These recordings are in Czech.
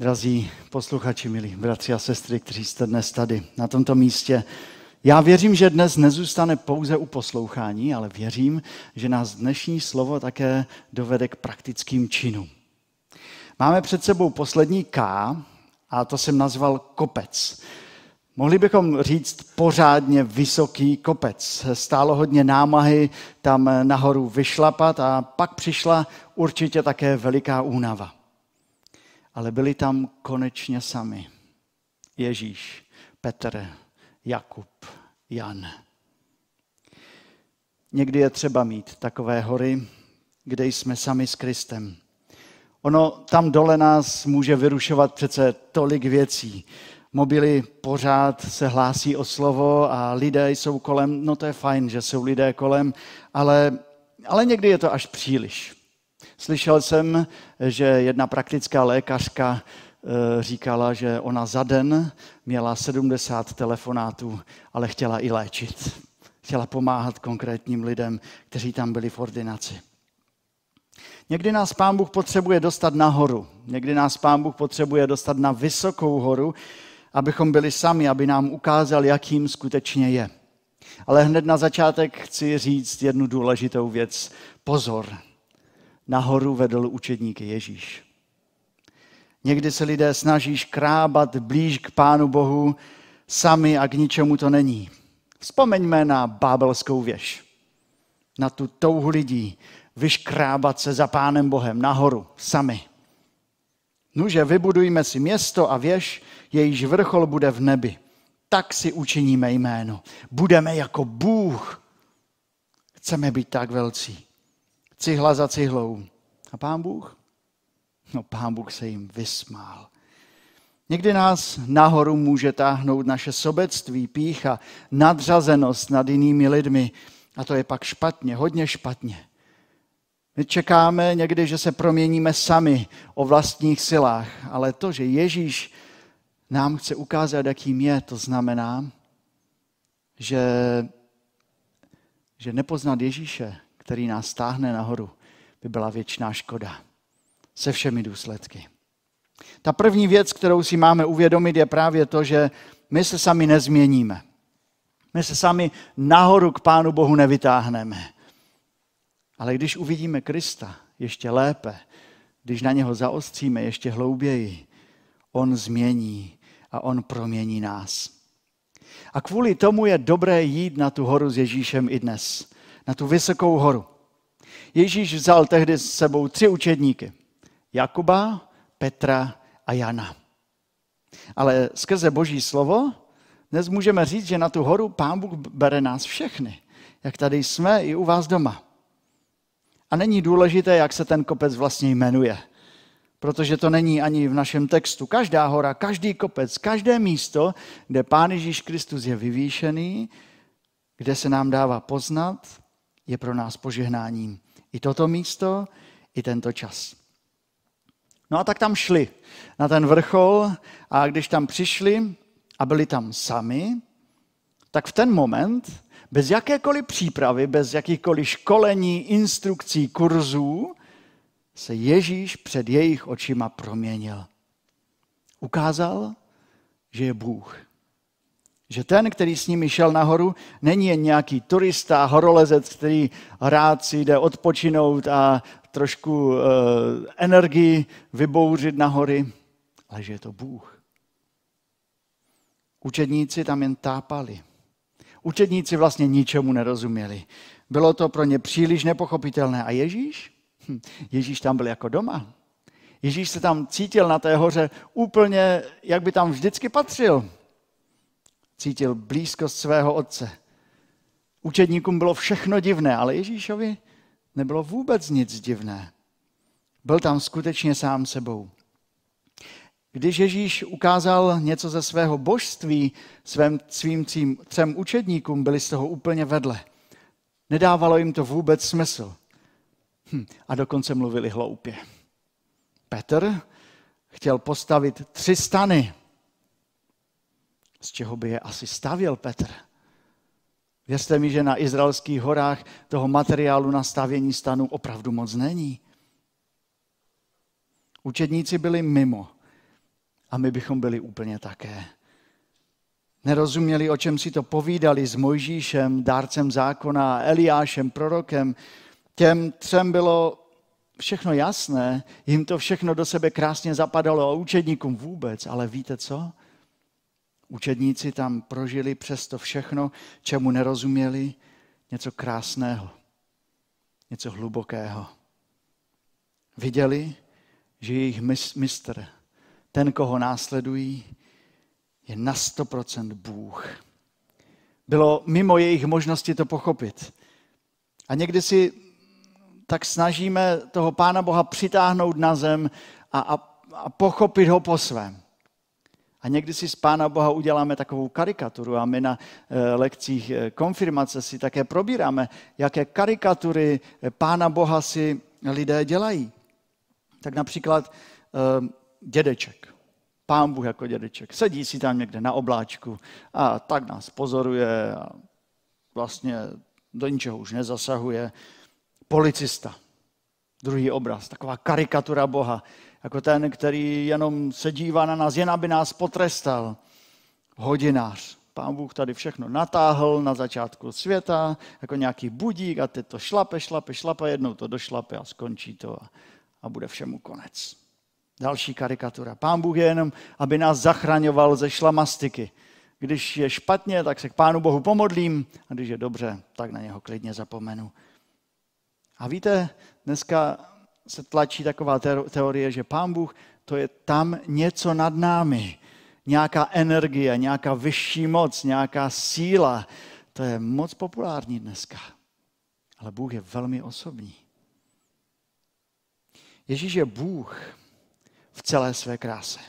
Drazí posluchači, milí bratři a sestry, kteří jste dnes tady na tomto místě, já věřím, že dnes nezůstane pouze u poslouchání, ale věřím, že nás dnešní slovo také dovede k praktickým činům. Máme před sebou poslední K a to jsem nazval kopec. Mohli bychom říct pořádně vysoký kopec. Stálo hodně námahy tam nahoru vyšlapat a pak přišla určitě také veliká únava. Ale byli tam konečně sami. Ježíš, Petr, Jakub, Jan. Někdy je třeba mít takové hory, kde jsme sami s Kristem. Ono tam dole nás může vyrušovat přece tolik věcí. Mobily pořád se hlásí o slovo a lidé jsou kolem. No to je fajn, že jsou lidé kolem, ale, ale někdy je to až příliš. Slyšel jsem, že jedna praktická lékařka Eh, říkala, že ona za den měla 70 telefonátů, ale chtěla i léčit. Chtěla pomáhat konkrétním lidem, kteří tam byli v ordinaci. Někdy nás Pán Bůh potřebuje dostat nahoru. Někdy nás Pán Bůh potřebuje dostat na vysokou horu, abychom byli sami, aby nám ukázal, jakým skutečně je. Ale hned na začátek chci říct jednu důležitou věc. Pozor, nahoru vedl učedníky Ježíš. Někdy se lidé snaží škrábat blíž k Pánu Bohu sami a k ničemu to není. Vzpomeňme na bábelskou věž. Na tu touhu lidí vyškrábat se za Pánem Bohem nahoru sami. Nuže, vybudujme si město a věž, jejíž vrchol bude v nebi. Tak si učiníme jméno. Budeme jako Bůh. Chceme být tak velcí. Cihla za cihlou. A pán Bůh? No pán Bůh se jim vysmál. Někdy nás nahoru může táhnout naše sobectví, pícha, nadřazenost nad jinými lidmi. A to je pak špatně, hodně špatně. My čekáme někdy, že se proměníme sami o vlastních silách, ale to, že Ježíš nám chce ukázat, jakým je, to znamená, že, že nepoznat Ježíše, který nás táhne nahoru, by byla věčná škoda se všemi důsledky. Ta první věc, kterou si máme uvědomit, je právě to, že my se sami nezměníme. My se sami nahoru k Pánu Bohu nevytáhneme. Ale když uvidíme Krista ještě lépe, když na něho zaostříme ještě hlouběji, on změní a on promění nás. A kvůli tomu je dobré jít na tu horu s Ježíšem i dnes. Na tu vysokou horu. Ježíš vzal tehdy s sebou tři učedníky. Jakuba, Petra a Jana. Ale skrze Boží slovo dnes můžeme říct, že na tu horu Pán Bůh bere nás všechny, jak tady jsme i u vás doma. A není důležité, jak se ten kopec vlastně jmenuje, protože to není ani v našem textu. Každá hora, každý kopec, každé místo, kde Pán Ježíš Kristus je vyvýšený, kde se nám dává poznat, je pro nás požehnáním. I toto místo, i tento čas. No a tak tam šli na ten vrchol a když tam přišli a byli tam sami, tak v ten moment, bez jakékoliv přípravy, bez jakýchkoliv školení, instrukcí, kurzů, se Ježíš před jejich očima proměnil. Ukázal, že je Bůh. Že ten, který s nimi šel nahoru, není jen nějaký turista, horolezec, který rád si jde odpočinout a trošku uh, energii vybouřit na hory, ale že je to Bůh. Učedníci tam jen tápali. Učedníci vlastně ničemu nerozuměli. Bylo to pro ně příliš nepochopitelné. A Ježíš? Hm, Ježíš tam byl jako doma. Ježíš se tam cítil na té hoře úplně, jak by tam vždycky patřil. Cítil blízkost svého otce. Učedníkům bylo všechno divné, ale Ježíšovi nebylo vůbec nic divné. Byl tam skutečně sám sebou. Když Ježíš ukázal něco ze svého božství svým, svým třím, třem učedníkům, byli z toho úplně vedle. Nedávalo jim to vůbec smysl. Hm, a dokonce mluvili hloupě. Petr chtěl postavit tři stany. Z čeho by je asi stavěl Petr? Věřte mi, že na izraelských horách toho materiálu na stavění stanu opravdu moc není. Učedníci byli mimo. a my bychom byli úplně také. Nerozuměli, o čem si to povídali s Mojžíšem, dárcem zákona, Eliášem, prorokem. Těm třem bylo všechno jasné, jim to všechno do sebe krásně zapadalo a učedníkům vůbec. Ale víte co? Učedníci tam prožili přesto všechno, čemu nerozuměli, něco krásného, něco hlubokého. Viděli, že jejich mistr, ten, koho následují, je na 100% Bůh. Bylo mimo jejich možnosti to pochopit. A někdy si tak snažíme toho Pána Boha přitáhnout na zem a, a, a pochopit ho po svém. A někdy si z Pána Boha uděláme takovou karikaturu a my na e, lekcích e, konfirmace si také probíráme, jaké karikatury e, Pána Boha si lidé dělají. Tak například dědeček. Pán Bůh jako dědeček. Sedí si tam někde na obláčku a tak nás pozoruje a vlastně do ničeho už nezasahuje. Policista. Druhý obraz, taková karikatura Boha, jako ten, který jenom se dívá na nás, jen aby nás potrestal. Hodinář. Pán Bůh tady všechno natáhl na začátku světa, jako nějaký budík a teď to šlape, šlape, šlape, jednou to došlape a skončí to a, a bude všemu konec. Další karikatura. Pán Bůh je jenom, aby nás zachraňoval ze šlamastiky. Když je špatně, tak se k Pánu Bohu pomodlím a když je dobře, tak na něho klidně zapomenu. A víte, dneska se tlačí taková teorie, že Pán Bůh to je tam něco nad námi. Nějaká energie, nějaká vyšší moc, nějaká síla. To je moc populární dneska. Ale Bůh je velmi osobní. Ježíš je Bůh v celé své kráse.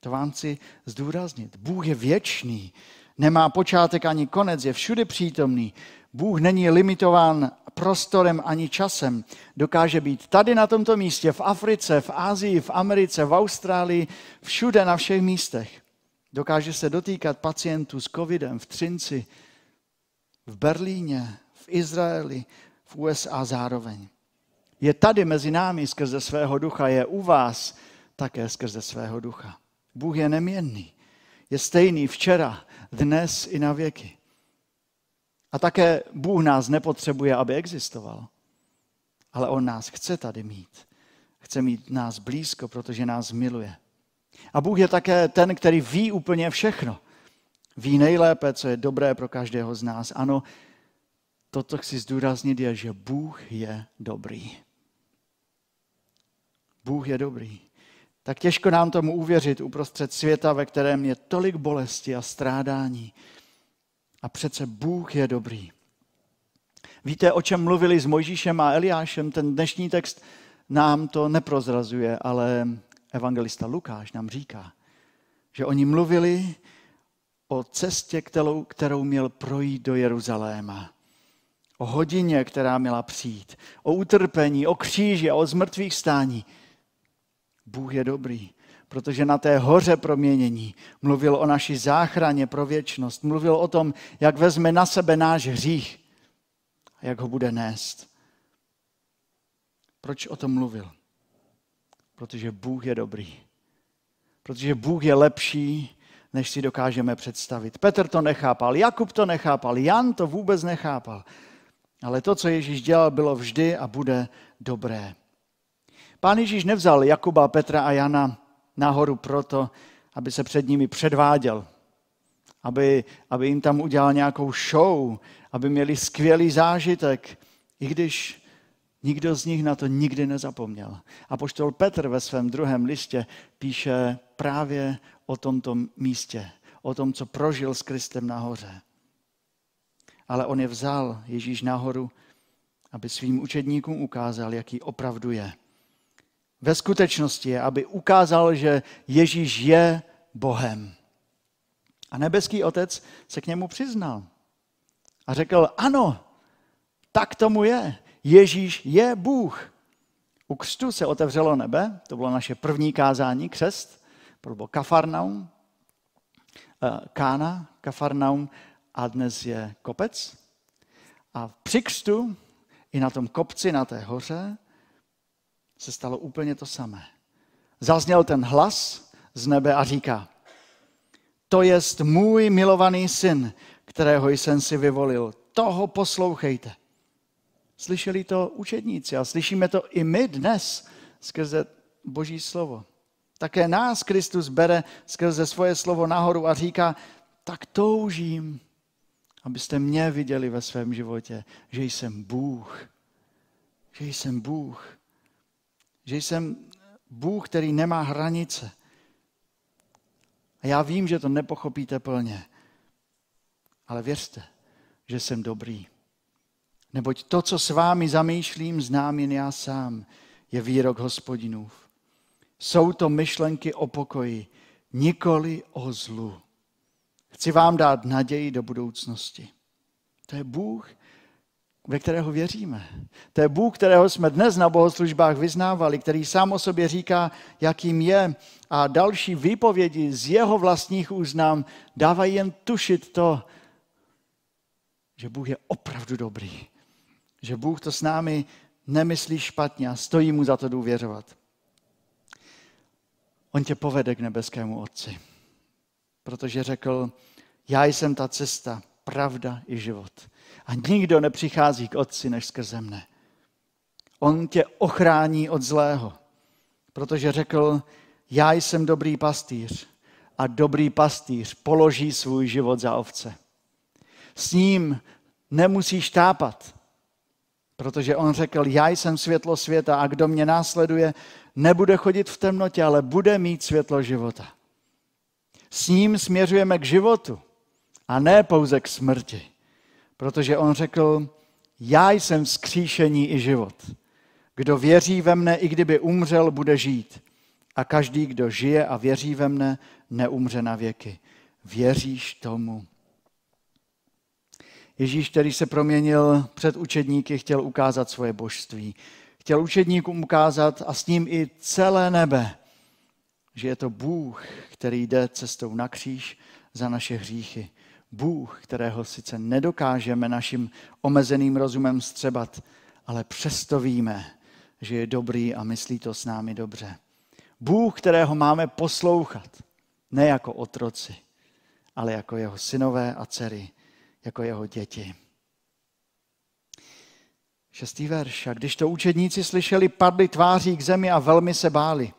To vám chci zdůraznit. Bůh je věčný, nemá počátek ani konec, je všude přítomný. Bůh není limitován prostorem ani časem. Dokáže být tady na tomto místě, v Africe, v Asii, v Americe, v Austrálii, všude na všech místech. Dokáže se dotýkat pacientů s covidem v Třinci, v Berlíně, v Izraeli, v USA zároveň. Je tady mezi námi skrze svého ducha, je u vás také skrze svého ducha. Bůh je neměnný. Je stejný včera, dnes i na věky. A také Bůh nás nepotřebuje, aby existoval. Ale On nás chce tady mít. Chce mít nás blízko, protože nás miluje. A Bůh je také ten, který ví úplně všechno. Ví nejlépe, co je dobré pro každého z nás. Ano, toto chci zdůraznit je, že Bůh je dobrý. Bůh je dobrý. Tak těžko nám tomu uvěřit uprostřed světa, ve kterém je tolik bolesti a strádání. A přece Bůh je dobrý. Víte, o čem mluvili s Mojžíšem a Eliášem? Ten dnešní text nám to neprozrazuje, ale evangelista Lukáš nám říká, že oni mluvili o cestě, kterou, kterou měl projít do Jeruzaléma. O hodině, která měla přijít. O utrpení, o kříži a o zmrtvých stání. Bůh je dobrý protože na té hoře proměnění mluvil o naší záchraně pro věčnost, mluvil o tom, jak vezme na sebe náš hřích a jak ho bude nést. Proč o tom mluvil? Protože Bůh je dobrý. Protože Bůh je lepší, než si dokážeme představit. Petr to nechápal, Jakub to nechápal, Jan to vůbec nechápal. Ale to, co Ježíš dělal, bylo vždy a bude dobré. Pán Ježíš nevzal Jakuba, Petra a Jana nahoru proto, aby se před nimi předváděl, aby, aby jim tam udělal nějakou show, aby měli skvělý zážitek, i když nikdo z nich na to nikdy nezapomněl. A poštol Petr ve svém druhém listě píše právě o tomto místě, o tom, co prožil s Kristem nahoře. Ale on je vzal Ježíš nahoru, aby svým učedníkům ukázal, jaký opravdu je ve skutečnosti je, aby ukázal, že Ježíš je Bohem. A nebeský otec se k němu přiznal a řekl, ano, tak tomu je. Ježíš je Bůh. U křtu se otevřelo nebe, to bylo naše první kázání, křest, to bylo Kafarnaum, eh, Kána, Kafarnaum a dnes je kopec. A při křtu i na tom kopci, na té hoře, se stalo úplně to samé. Zazněl ten hlas z nebe a říká, to jest můj milovaný syn, kterého jsem si vyvolil. Toho poslouchejte. Slyšeli to učedníci a slyšíme to i my dnes skrze Boží slovo. Také nás Kristus bere skrze svoje slovo nahoru a říká, tak toužím, abyste mě viděli ve svém životě, že jsem Bůh. Že jsem Bůh. Že jsem Bůh, který nemá hranice. A já vím, že to nepochopíte plně. Ale věřte, že jsem dobrý. Neboť to, co s vámi zamýšlím, znám jen já sám, je výrok hospodinův. Jsou to myšlenky o pokoji, nikoli o zlu. Chci vám dát naději do budoucnosti. To je Bůh, ve kterého věříme. To je Bůh, kterého jsme dnes na bohoslužbách vyznávali, který sám o sobě říká, jakým je. A další výpovědi z jeho vlastních úst nám dávají jen tušit to, že Bůh je opravdu dobrý. Že Bůh to s námi nemyslí špatně a stojí mu za to důvěřovat. On tě povede k nebeskému Otci. Protože řekl, já jsem ta cesta, pravda i život. A nikdo nepřichází k Otci než skrze mne. On tě ochrání od zlého, protože řekl, já jsem dobrý pastýř a dobrý pastýř položí svůj život za ovce. S ním nemusíš tápat, protože on řekl, já jsem světlo světa a kdo mě následuje, nebude chodit v temnotě, ale bude mít světlo života. S ním směřujeme k životu a ne pouze k smrti. Protože on řekl, já jsem vzkříšení i život. Kdo věří ve mne, i kdyby umřel, bude žít. A každý, kdo žije a věří ve mne, neumře na věky. Věříš tomu? Ježíš, který se proměnil před učedníky, chtěl ukázat svoje božství. Chtěl učedníkům ukázat a s ním i celé nebe, že je to Bůh, který jde cestou na kříž za naše hříchy. Bůh, kterého sice nedokážeme naším omezeným rozumem střebat, ale přesto víme, že je dobrý a myslí to s námi dobře. Bůh, kterého máme poslouchat, ne jako otroci, ale jako jeho synové a dcery, jako jeho děti. Šestý verš. A když to učedníci slyšeli, padli tváří k zemi a velmi se báli.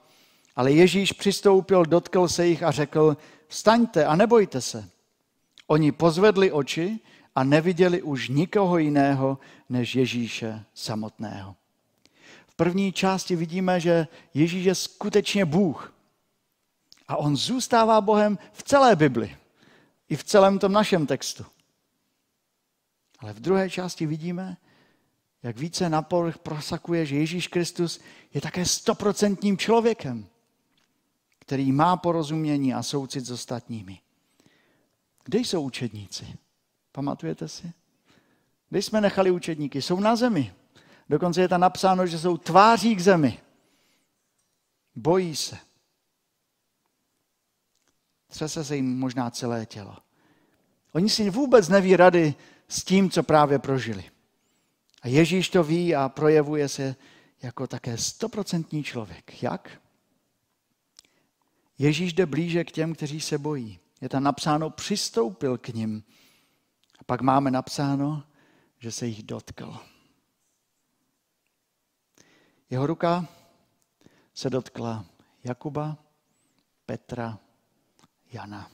Ale Ježíš přistoupil, dotkl se jich a řekl, vstaňte a nebojte se. Oni pozvedli oči a neviděli už nikoho jiného než Ježíše samotného. V první části vidíme, že Ježíš je skutečně Bůh. A on zůstává Bohem v celé Bibli. I v celém tom našem textu. Ale v druhé části vidíme, jak více na povrch prosakuje, že Ježíš Kristus je také stoprocentním člověkem, který má porozumění a soucit s ostatními. Kde jsou učedníci? Pamatujete si? Kde jsme nechali učedníky? Jsou na zemi. Dokonce je tam napsáno, že jsou tváří k zemi. Bojí se. Třese se jim možná celé tělo. Oni si vůbec neví rady s tím, co právě prožili. A Ježíš to ví a projevuje se jako také stoprocentní člověk. Jak? Ježíš jde blíže k těm, kteří se bojí. Je tam napsáno, přistoupil k ním. A pak máme napsáno, že se jich dotkl. Jeho ruka se dotkla Jakuba, Petra, Jana.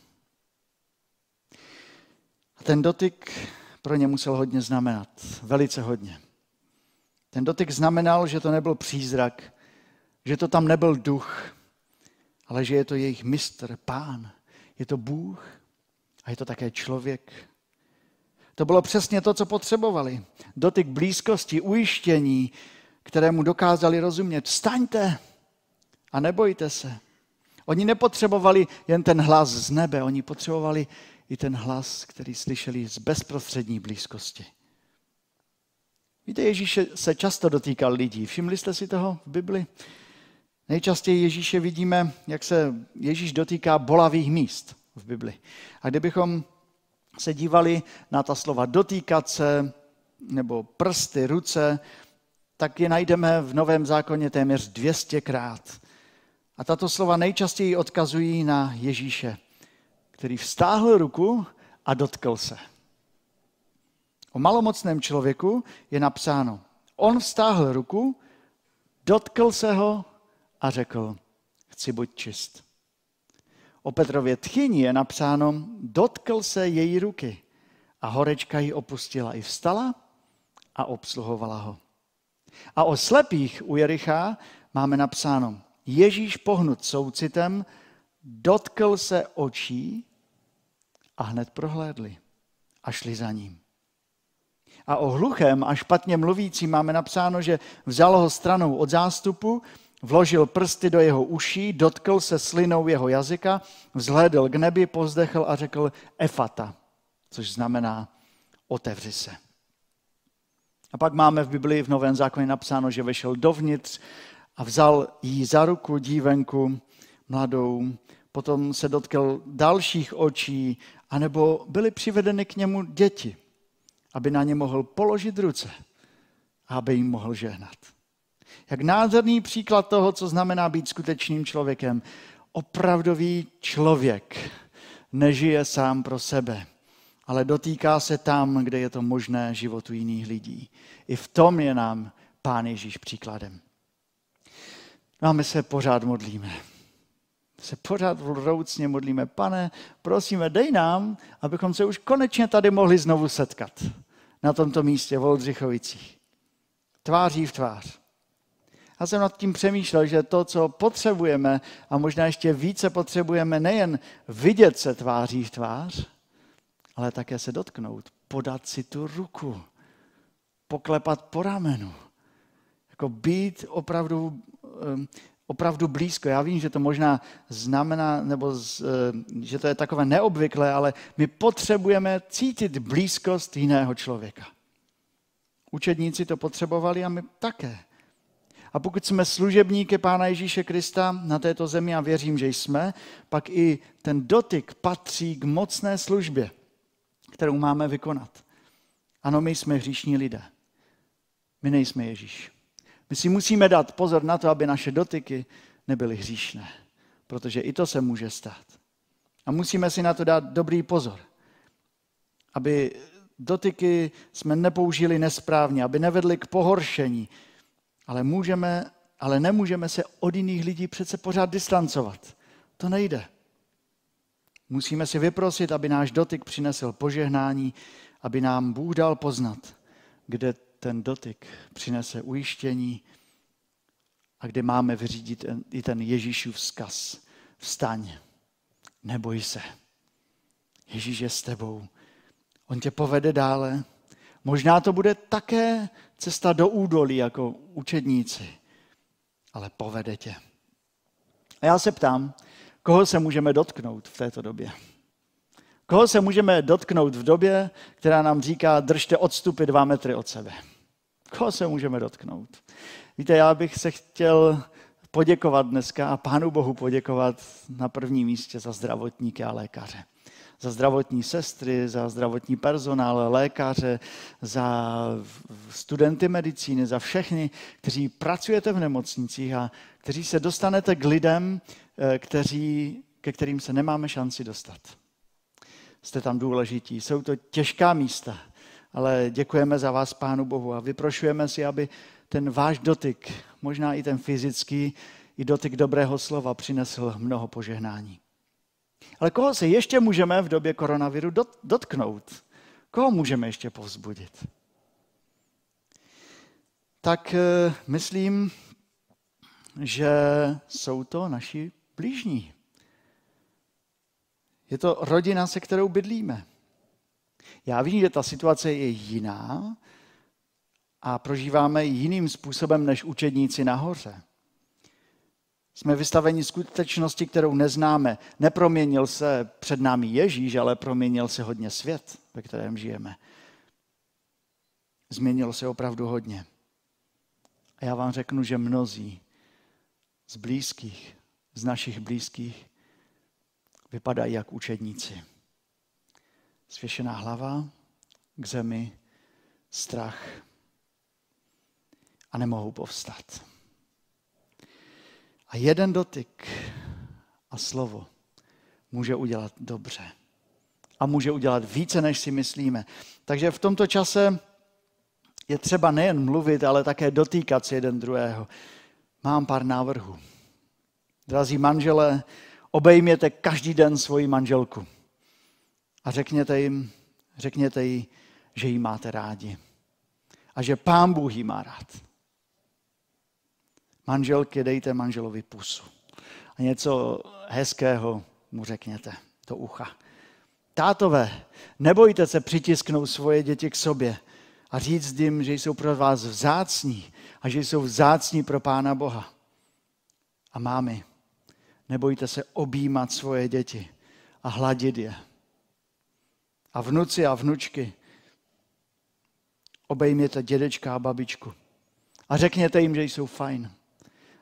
A ten dotyk pro ně musel hodně znamenat. Velice hodně. Ten dotyk znamenal, že to nebyl přízrak, že to tam nebyl duch, ale že je to jejich mistr, pán. Je to Bůh a je to také člověk. To bylo přesně to, co potřebovali. Dotyk blízkosti, ujištění, kterému dokázali rozumět. Staňte a nebojte se. Oni nepotřebovali jen ten hlas z nebe, oni potřebovali i ten hlas, který slyšeli z bezprostřední blízkosti. Víte, Ježíš se často dotýkal lidí. Všimli jste si toho v Bibli? Nejčastěji Ježíše vidíme, jak se Ježíš dotýká bolavých míst v Bibli. A kdybychom se dívali na ta slova dotýkat se, nebo prsty, ruce, tak je najdeme v Novém zákoně téměř 200krát. A tato slova nejčastěji odkazují na Ježíše, který vstáhl ruku a dotkl se. O malomocném člověku je napsáno, on vstáhl ruku, dotkl se ho a řekl, chci buď čist. O Petrově tchyni je napsáno, dotkl se její ruky a horečka ji opustila i vstala a obsluhovala ho. A o slepých u Jericha máme napsáno, Ježíš pohnut soucitem, dotkl se očí a hned prohlédli a šli za ním. A o hluchém a špatně mluvící máme napsáno, že vzal ho stranou od zástupu, vložil prsty do jeho uší, dotkl se slinou jeho jazyka, vzhlédl k nebi, pozdechl a řekl efata, což znamená otevři se. A pak máme v Biblii v Novém zákoně napsáno, že vešel dovnitř a vzal jí za ruku dívenku mladou, potom se dotkl dalších očí, anebo byly přivedeny k němu děti, aby na ně mohl položit ruce a aby jim mohl žehnat. Jak nádherný příklad toho, co znamená být skutečným člověkem. Opravdový člověk nežije sám pro sebe, ale dotýká se tam, kde je to možné životu jiných lidí. I v tom je nám Pán Ježíš příkladem. No a my se pořád modlíme. Se pořád vroucně modlíme. Pane, prosíme, dej nám, abychom se už konečně tady mohli znovu setkat. Na tomto místě v Oldřichovicích. Tváří v tvář. Já jsem nad tím přemýšlel, že to, co potřebujeme, a možná ještě více potřebujeme, nejen vidět se tváří v tvář, ale také se dotknout, podat si tu ruku, poklepat po ramenu. Jako být opravdu, opravdu blízko. Já vím, že to možná znamená, nebo z, že to je takové neobvyklé, ale my potřebujeme cítit blízkost jiného člověka. Učedníci to potřebovali a my také. A pokud jsme služebníky Pána Ježíše Krista na této zemi, a věřím, že jsme, pak i ten dotyk patří k mocné službě, kterou máme vykonat. Ano, my jsme hříšní lidé. My nejsme Ježíš. My si musíme dát pozor na to, aby naše dotyky nebyly hříšné, protože i to se může stát. A musíme si na to dát dobrý pozor, aby dotyky jsme nepoužili nesprávně, aby nevedli k pohoršení, ale, můžeme, ale nemůžeme se od jiných lidí přece pořád distancovat. To nejde. Musíme si vyprosit, aby náš dotyk přinesl požehnání, aby nám Bůh dal poznat, kde ten dotyk přinese ujištění a kde máme vyřídit i ten Ježíšův vzkaz. Vstaň, neboj se. Ježíš je s tebou. On tě povede dále. Možná to bude také cesta do údolí jako učedníci, ale povede tě. A já se ptám, koho se můžeme dotknout v této době? Koho se můžeme dotknout v době, která nám říká, držte odstupy dva metry od sebe? Koho se můžeme dotknout? Víte, já bych se chtěl poděkovat dneska a Pánu Bohu poděkovat na prvním místě za zdravotníky a lékaře za zdravotní sestry, za zdravotní personál, lékaře, za studenty medicíny, za všechny, kteří pracujete v nemocnicích a kteří se dostanete k lidem, eh, kteří, ke kterým se nemáme šanci dostat. Jste tam důležití. Jsou to těžká místa, ale děkujeme za vás Pánu Bohu a vyprošujeme si, aby ten váš dotyk, možná i ten fyzický, i dotyk dobrého slova přinesl mnoho požehnání. Ale koho se ještě můžeme v době koronaviru dotknout? Koho můžeme ještě povzbudit? Tak eh, myslím, že jsou to naši blížní. Je to rodina, se kterou bydlíme. Já vím, že ta situace je jiná a prožíváme jiným způsobem než učedníci nahoře. Jsme vystaveni skutečnosti, kterou neznáme. Neproměnil se před námi Ježíš, ale proměnil se hodně svět, ve kterém žijeme. Změnilo se opravdu hodně. A já vám řeknu, že mnozí z blízkých, z našich blízkých, vypadají jak učedníci. Svěšená hlava k zemi, strach a nemohou povstat. A jeden dotyk a slovo může udělat dobře. A může udělat více, než si myslíme. Takže v tomto čase je třeba nejen mluvit, ale také dotýkat se jeden druhého. Mám pár návrhů. Drazí manžele, obejměte každý den svoji manželku a řekněte jim, řekněte jí, že ji máte rádi a že pán Bůh ji má rád. Manželky, dejte manželovi pusu a něco hezkého mu řekněte do ucha. Tátové, nebojte se přitisknout svoje děti k sobě a říct jim, že jsou pro vás vzácní a že jsou vzácní pro Pána Boha. A mámy, nebojte se objímat svoje děti a hladit je. A vnuci a vnučky, obejměte dědečka a babičku. A řekněte jim, že jsou fajn.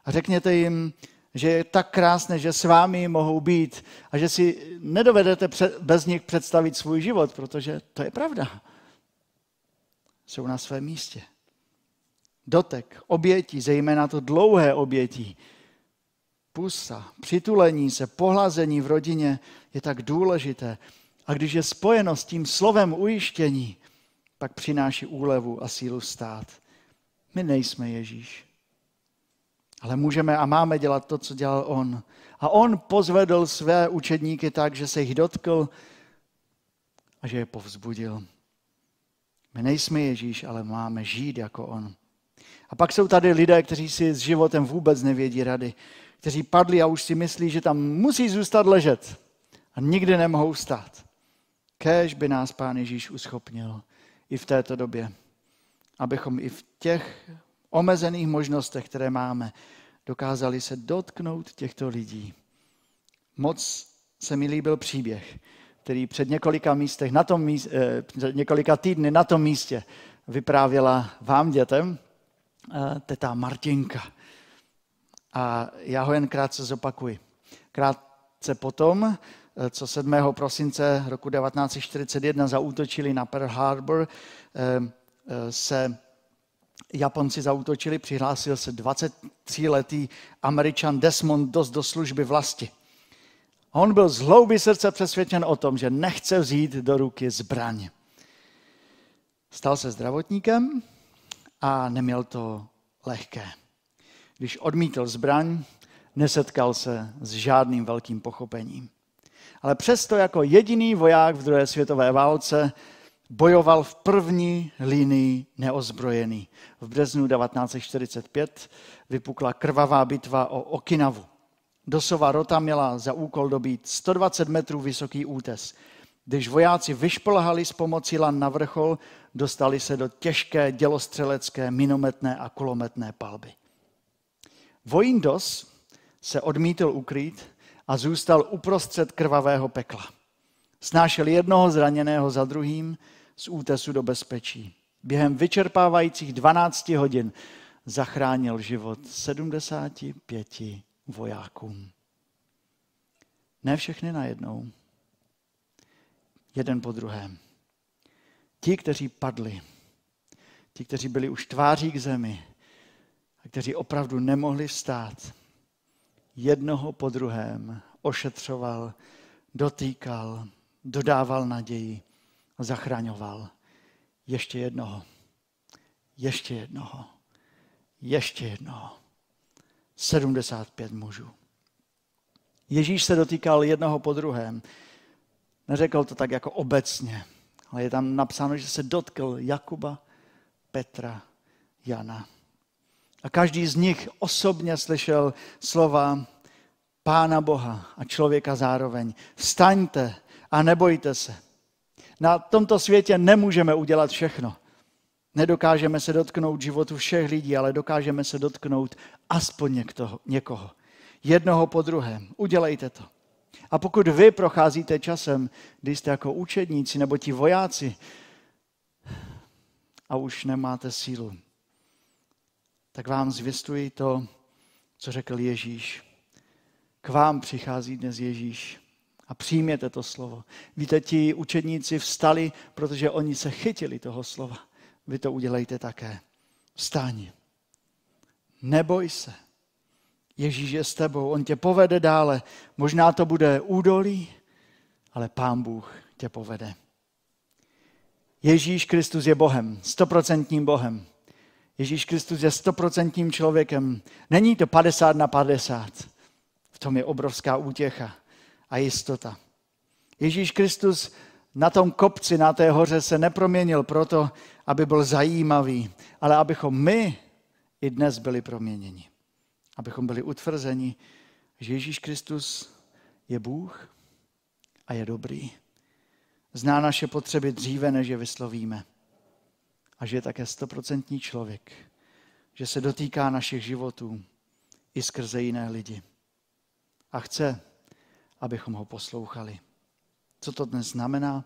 A řekněte jim, že je tak krásné, že s vámi mohou být a že si nedovedete bez nich představit svůj život, protože to je pravda. Jsou na svém místě. Dotek, obětí, zejména to dlouhé obětí, pusa, přitulení se, pohlazení v rodině je tak důležité. A když je spojeno s tím slovem ujištění, pak přináší úlevu a sílu stát. My nejsme Ježíš. Ale můžeme a máme dělat to, co dělal on. A on pozvedl své učedníky tak, že se jich dotkl a že je povzbudil. My nejsme Ježíš, ale máme žít jako on. A pak jsou tady lidé, kteří si s životem vůbec nevědí rady, kteří padli a už si myslí, že tam musí zůstat ležet a nikdy nemohou stát. Kéž by nás Pán Ježíš uschopnil i v této době, abychom i v těch omezených možnostech, které máme, dokázali se dotknout těchto lidí. Moc se mi líbil příběh, který před několika, místech, na tom místě, eh, před několika týdny na tom místě vyprávěla vám dětem eh, teta Martinka. A já ho jen krátce zopakuji. Krátce potom, eh, co 7. prosince roku 1941 zaútočili na Pearl Harbor, se Japonci zautočili, přihlásil se 23-letý američan Desmond Dost do služby vlasti. On byl z hlouby srdce přesvědčen o tom, že nechce vzít do ruky zbraň. Stal se zdravotníkem a neměl to lehké. Když odmítl zbraň, nesetkal se s žádným velkým pochopením. Ale přesto jako jediný voják v druhé světové válce bojoval v první linii neozbrojený. V březnu 1945 vypukla krvavá bitva o Okinavu. Dosova rota měla za úkol dobít 120 metrů vysoký útes. Když vojáci vyšplhali s pomocí lan na vrchol, dostali se do těžké dělostřelecké, minometné a kulometné palby. Vojín Dos se odmítl ukrýt a zůstal uprostřed krvavého pekla. Snášel jednoho zraněného za druhým, z útesu do bezpečí. Během vyčerpávajících 12 hodin zachránil život 75 vojákům. Ne všechny najednou, jeden po druhém. Ti, kteří padli, ti, kteří byli už tváří k zemi a kteří opravdu nemohli vstát, jednoho po druhém ošetřoval, dotýkal, dodával naději zachraňoval. Ještě jednoho. Ještě jednoho. Ještě jednoho. 75 mužů. Ježíš se dotýkal jednoho po druhém. Neřekl to tak jako obecně, ale je tam napsáno, že se dotkl Jakuba, Petra, Jana. A každý z nich osobně slyšel slova Pána Boha a člověka zároveň. Vstaňte a nebojte se. Na tomto světě nemůžeme udělat všechno. Nedokážeme se dotknout životu všech lidí, ale dokážeme se dotknout aspoň něktoho, někoho. Jednoho po druhém. Udělejte to. A pokud vy procházíte časem, kdy jste jako učedníci nebo ti vojáci a už nemáte sílu, tak vám zvěstuji to, co řekl Ježíš. K vám přichází dnes Ježíš a přijměte to slovo. Víte, ti učedníci vstali, protože oni se chytili toho slova. Vy to udělejte také. Vstáň. Neboj se. Ježíš je s tebou, on tě povede dále. Možná to bude údolí, ale Pán Bůh tě povede. Ježíš Kristus je Bohem, stoprocentním Bohem. Ježíš Kristus je stoprocentním člověkem. Není to 50 na 50. V tom je obrovská útěcha a jistota. Ježíš Kristus na tom kopci, na té hoře se neproměnil proto, aby byl zajímavý, ale abychom my i dnes byli proměněni. Abychom byli utvrzeni, že Ježíš Kristus je Bůh a je dobrý. Zná naše potřeby dříve, než je vyslovíme. A že je také stoprocentní člověk. Že se dotýká našich životů i skrze jiné lidi. A chce, abychom ho poslouchali. Co to dnes znamená?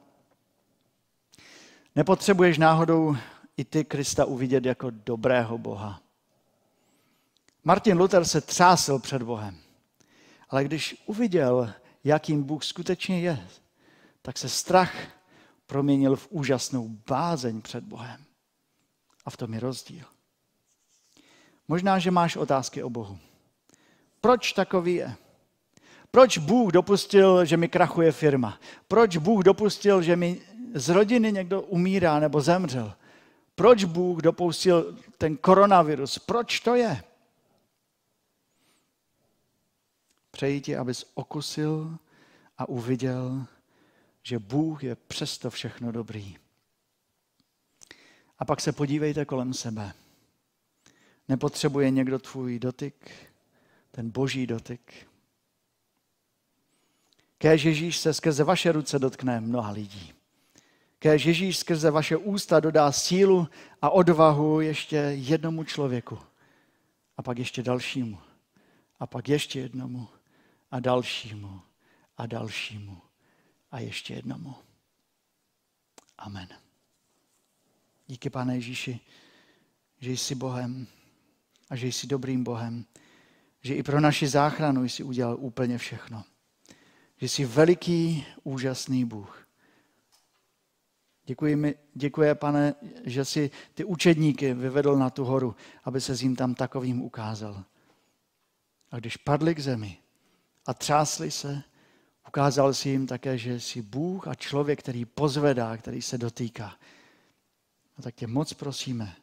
Nepotřebuješ náhodou i ty Krista uvidět jako dobrého Boha. Martin Luther se třásl před Bohem, ale když uviděl, jakým Bůh skutečně je, tak se strach proměnil v úžasnou bázeň před Bohem. A v tom je rozdíl. Možná, že máš otázky o Bohu. Proč takový je? Proč Bůh dopustil, že mi krachuje firma? Proč Bůh dopustil, že mi z rodiny někdo umírá nebo zemřel? Proč Bůh dopustil ten koronavirus? Proč to je? Přeji ti, abys okusil a uviděl, že Bůh je přesto všechno dobrý. A pak se podívejte kolem sebe. Nepotřebuje někdo tvůj dotyk, ten boží dotyk. Kéž Ježíš se skrze vaše ruce dotkne mnoha lidí. Kéž Ježíš skrze vaše ústa dodá sílu a odvahu ještě jednomu člověku. A pak ještě dalšímu. A pak ještě jednomu. A dalšímu. A dalšímu. A ještě jednomu. Amen. Díky, pane Ježíši, že jsi Bohem a že jsi dobrým Bohem. Že i pro naši záchranu jsi udělal úplně všechno že jsi veliký, úžasný Bůh. Děkuji, mi, děkuji, pane, že jsi ty učedníky vyvedl na tu horu, aby se jim tam takovým ukázal. A když padli k zemi a třásli se, ukázal si jim také, že jsi Bůh a člověk, který pozvedá, který se dotýká. A tak tě moc prosíme,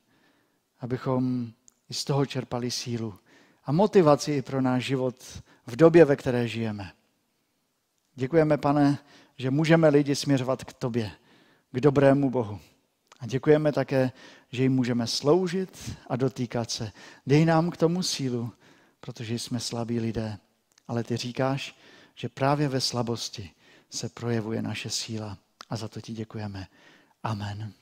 abychom i z toho čerpali sílu a motivaci i pro náš život v době, ve které žijeme. Děkujeme, pane, že můžeme lidi směřovat k tobě, k dobrému Bohu. A děkujeme také, že jim můžeme sloužit a dotýkat se. Dej nám k tomu sílu, protože jsme slabí lidé. Ale ty říkáš, že právě ve slabosti se projevuje naše síla. A za to ti děkujeme. Amen.